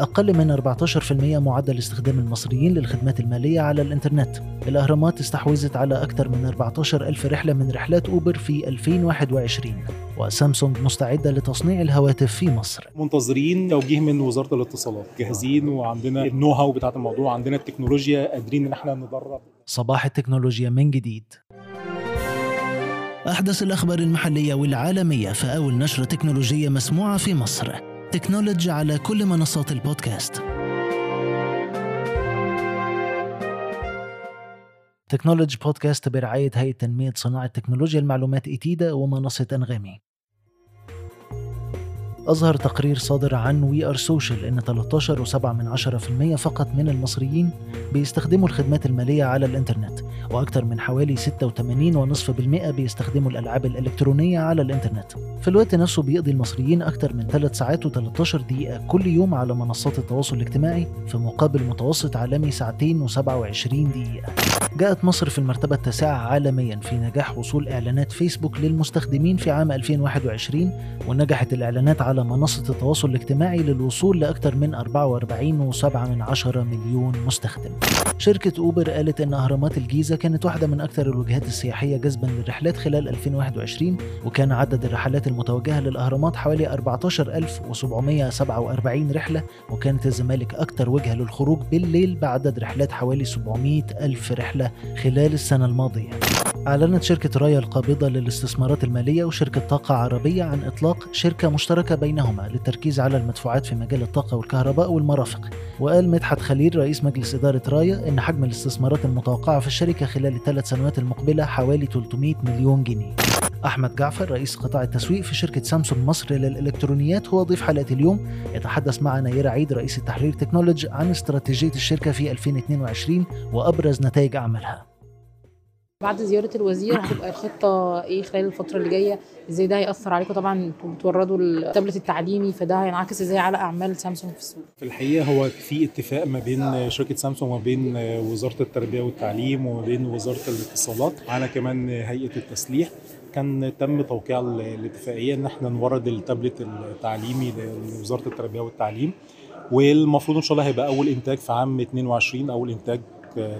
أقل من 14% معدل استخدام المصريين للخدمات المالية على الإنترنت. الأهرامات استحوذت على أكثر من 14 ألف رحلة من رحلات أوبر في 2021 وسامسونج مستعدة لتصنيع الهواتف في مصر. منتظرين توجيه من وزارة الاتصالات. جاهزين وعندنا النو هاو بتاعة الموضوع. عندنا التكنولوجيا قادرين إن إحنا ندرب صباح التكنولوجيا من جديد. أحدث الأخبار المحلية والعالمية في أول نشرة تكنولوجية مسموعة في مصر. تكنولوجي على كل منصات البودكاست. تكنولوجي بودكاست برعاية هيئة تنمية صناعة تكنولوجيا المعلومات إتيدا ومنصة أنغامي. أظهر تقرير صادر عن We Are Social إن 13.7% فقط من المصريين بيستخدموا الخدمات المالية على الإنترنت وأكثر من حوالي 86.5% بيستخدموا الألعاب الإلكترونية على الإنترنت. في الوقت نفسه بيقضي المصريين أكثر من 3 ساعات و13 دقيقة كل يوم على منصات التواصل الاجتماعي في مقابل متوسط عالمي ساعتين و27 دقيقة. جاءت مصر في المرتبة التاسعة عالميا في نجاح وصول إعلانات فيسبوك للمستخدمين في عام 2021 ونجحت الإعلانات على منصة التواصل الاجتماعي للوصول لأكثر من 44.7 مليون مستخدم. شركة أوبر قالت إن أهرامات الجيزة كانت واحدة من أكثر الوجهات السياحية جذبا للرحلات خلال 2021 وكان عدد الرحلات المتوجهة للأهرامات حوالي 14747 رحلة وكانت الزمالك أكثر وجهة للخروج بالليل بعدد رحلات حوالي 700 ألف رحلة خلال السنة الماضية. أعلنت شركة رايا القابضة للاستثمارات المالية وشركة طاقة عربية عن إطلاق شركة مشتركة بينهما للتركيز على المدفوعات في مجال الطاقة والكهرباء والمرافق. وقال مدحت خليل رئيس مجلس إدارة رايا إن حجم الاستثمارات المتوقعة في الشركة خلال الثلاث سنوات المقبلة حوالي 300 مليون جنيه. أحمد جعفر رئيس قطاع التسويق في شركة سامسونج مصر للإلكترونيات هو ضيف حلقة اليوم. يتحدث مع نيرة عيد رئيس التحرير تكنولوجي عن استراتيجية الشركة في 2022 وأبرز نتائج أعمالها بعد زيارة الوزير هتبقى الخطة إيه خلال الفترة اللي جاية؟ إزاي ده هيأثر عليكم؟ طبعا أنتوا بتوردوا التابلت التعليمي فده هينعكس إزاي على أعمال سامسونج في السوق؟ في الحقيقة هو في اتفاق ما بين شركة سامسونج وما بين وزارة التربية والتعليم وما بين وزارة الاتصالات على كمان هيئة التسليح. كان تم توقيع الاتفاقية إن إحنا نورد التابلت التعليمي لوزارة التربية والتعليم والمفروض إن شاء الله هيبقى أول إنتاج في عام 22 أول إنتاج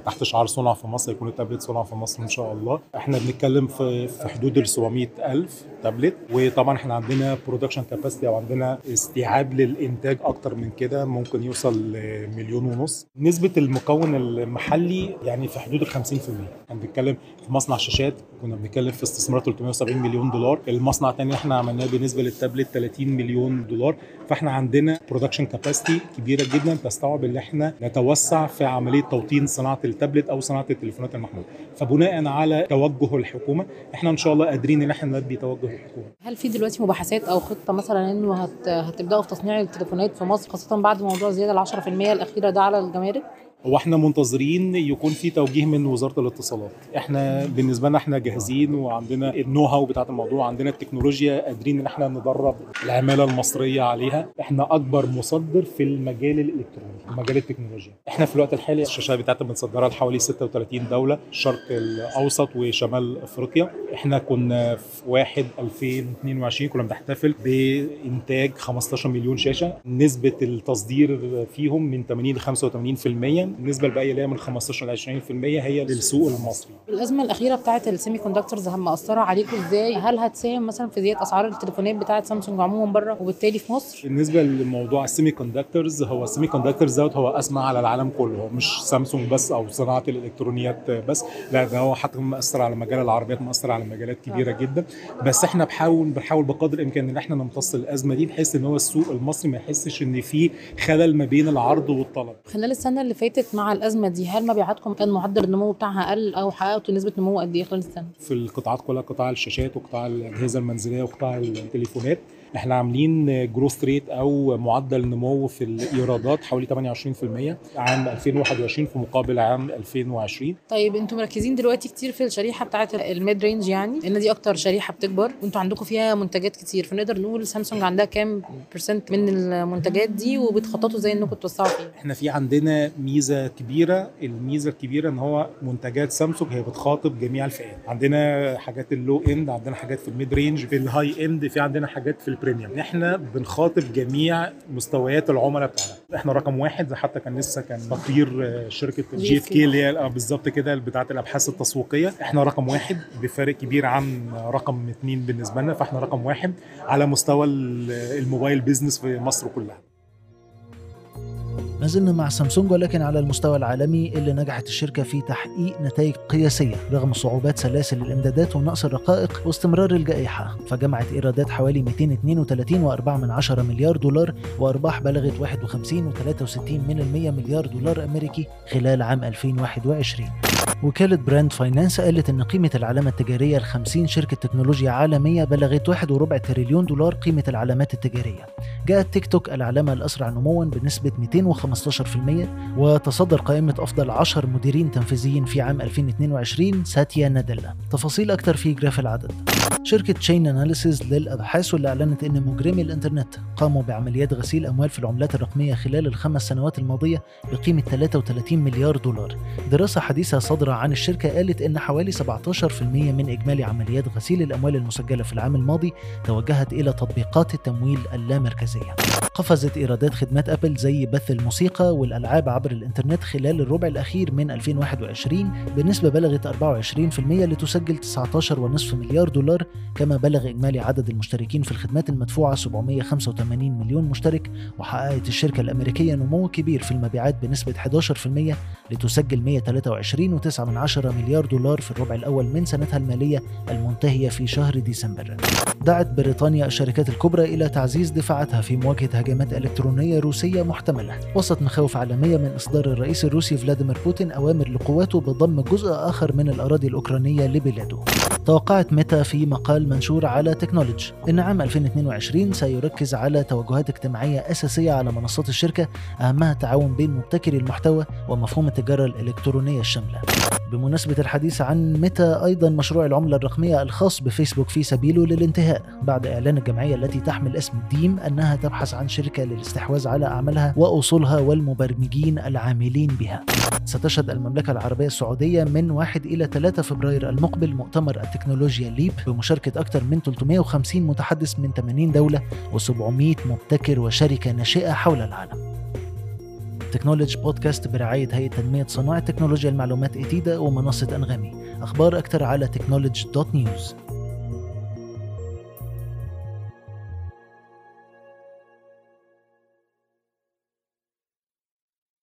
تحت شعار صنع في مصر يكون التابلت صنع في مصر إن شاء الله. إحنا بنتكلم في في حدود ال 700 ألف تابلت وطبعا إحنا عندنا production capacity أو عندنا استيعاب للإنتاج أكتر من كده ممكن يوصل لمليون ونص. نسبة المكون المحلي يعني في حدود ال 50% إحنا بنتكلم في مصنع شاشات كنا بنتكلم في استثمار 370 مليون دولار. المصنع الثاني إحنا عملناه بالنسبة للتابلت 30 مليون دولار. فإحنا عندنا production capacity كبيرة جدا تستوعب إن إحنا نتوسع في عملية توطين صناعة التابلت أو صناعة التليفونات المحمولة فبناء على توجه الحكومة إحنا إن شاء الله قادرين إن إحنا نلبي توجه الحكومة هل في دلوقتي مباحثات أو خطة مثلا إنه هت... هتبدأوا في تصنيع التليفونات في مصر خاصة بعد موضوع زيادة ال 10% الأخيرة ده على الجمارك؟ هو إحنا منتظرين يكون في توجيه من وزارة الاتصالات. إحنا بالنسبة لنا إحنا جاهزين وعندنا ال know-how بتاعه الموضوع عندنا التكنولوجيا قادرين ان إحنا ندرب العمالة المصرية عليها. إحنا أكبر مصدر في المجال الإلكتروني مجال التكنولوجيا. إحنا في الوقت الحالي الشاشات بتاعتنا بنصدرها لحوالي 36 دولة الشرق الأوسط وشمال أفريقيا. إحنا كنا في 1 2022 كنا بنحتفل بإنتاج 15 مليون شاشة. نسبة التصدير فيهم من 80 ل 85% النسبة الباقيه اللي هي من 15 ل 20% هي للسوق المصري. الأزمة الأخيرة بتاعة السيمي كوندكتورز مأثرة عليكم إزاي؟ هل هتساهم مثلا في زيادة أسعار التليفونات بتاعة سامسونج عموما بره وبالتالي في مصر؟ بالنسبة لموضوع ال semiconductors هو السيمي كوندكتورز دوت هو أسمى على العالم كله. هو مش سامسونج بس أو صناعة الإلكترونيات بس لا ده هو حتى مأثر على مجال العربيات مأثر على مجالات كبيرة جدا. بس إحنا بحاول بنحاول بقدر الإمكان إن إحنا نمتص الأزمة دي بحيث إن هو السوق المصري ما يحسش إن في خلل ما بين العرض والطلب. خلال السنة اللي فاتت مع الأزمة دي؟ هل مبيعاتكم كان معدل النمو بتاعها أقل أو حققتوا نسبة نمو قد إيه خلال السنة؟ في القطاعات كلها قطاع الشاشات وقطاع الأجهزة المنزلية وقطاع التليفونات إحنا عاملين growth rate أو معدل نمو في الإيرادات حوالي 28% عام 2021 في مقابل عام 2020 طيب أنتوا مركزين دلوقتي كتير في الشريحة بتاعه ال mid-range يعني؟ لأن دي أكتر شريحة بتكبر. وانتوا عندكم فيها منتجات كتير. فنقدر نقول سامسونج عندها كام percent من المنتجات دي وبتخططوا إزاي إنكم توسعوا فيها؟ إحنا في عندنا ميزة كبيرة الميزة الكبيرة إن هو منتجات سامسونج هي بتخاطب جميع الفئات. عندنا حاجات ال low-end عندنا حاجات في ال mid-range في ال high-end في عندنا حاجات في ال premium. إحنا بنخاطب جميع مستويات العملاء بتاعنا. إحنا رقم واحد حتى كان لسه كان تقرير آه، شركة GfK. اللي هي بالظبط كده بتاعة الأبحاث التسويقية. إحنا رقم واحد بفارق كبير عن رقم اتنين بالنسبة لنا. فإحنا رقم واحد على مستوى ال- الموبايل بيزنس في مصر كلها. ما زلنا مع سامسونج ولكن على المستوى العالمي اللي نجحت الشركة في تحقيق نتائج قياسية رغم صعوبات سلاسل الإمدادات ونقص الرقائق واستمرار الجائحة. فجمعت إيرادات حوالي 232.4 مليار دولار وأرباح بلغت 51.63 من المية مليار دولار أمريكي خلال عام 2021 وكالة Brand Finance قالت إن قيمة العلامة التجارية ل 50 شركة تكنولوجيا عالمية بلغت 1.4 تريليون دولار قيمة العلامات التجارية. جاءت تيك توك العلامة الأسرع نموا بنسبة 215% وتصدر قائمة أفضل 10 مديرين تنفيذيين في عام 2022 ساتيا ناديلا تفاصيل أكتر في graph العدد. شركة Chainalysis للأبحاث واللي أعلنت أن مجرمي الإنترنت قاموا بعمليات غسيل أموال في العملات الرقمية خلال الخمس سنوات الماضية بقيمة 33 مليار دولار. دراسة حديثة صادرة عن الشركة قالت أن حوالي 17% من إجمالي عمليات غسيل الأموال المسجلة في العام الماضي توجهت إلى تطبيقات التمويل اللامركزية. قفزت إيرادات خدمات أبل زي بث الموسيقى والألعاب عبر الإنترنت خلال الربع الأخير من 2021 بنسبة بلغت 24% لتسجل 19.5 مليار دولار كما بلغ إجمالي عدد المشتركين في الخدمات المدفوعة 785 مليون مشترك وحققت الشركة الأمريكية نمو كبير في المبيعات بنسبة 11% لتسجل 123.9 مليار دولار في الربع الأول من سنتها المالية المنتهية في شهر ديسمبر. دعت بريطانيا الشركات الكبرى إلى تعزيز دفاعاتها في مواجهة هجمات إلكترونية روسية محتملة. وسط مخاوف عالمية من إصدار الرئيس الروسي فلاديمير بوتين أوامر لقواته بضم جزء آخر من الأراضي الأوكرانية لبلاده. توقعت ميتا في مقال منشور على تكنولوجي إن عام 2022 سيركز على توجهات اجتماعية أساسية على منصات الشركة أهمها التعاون بين مبتكري المحتوى ومفهوم التجارة الإلكترونية الشاملة. بمناسبة الحديث عن ميتا أيضا مشروع العملة الرقمية الخاص بفيسبوك في سبيله للانتهاء. بعد إعلان الجمعية التي تحمل اسم ديم أنها تبحث عن شركة للاستحواذ على أعمالها وأصولها والمبرمجين العاملين بها. ستشهد المملكة العربية السعودية من 1 إلى 3 فبراير المقبل مؤتمر التكنولوجيا ليب بمشاركة أكثر من 350 متحدث من 80 دولة و700 مبتكر وشركة ناشئة حول العالم. تكنولوجي بودكاست برعاية هيئة تنمية صناعة تكنولوجيا المعلومات إتيدا ومنصة أنغامي. أخبار أكثر على تكنولوجي dot news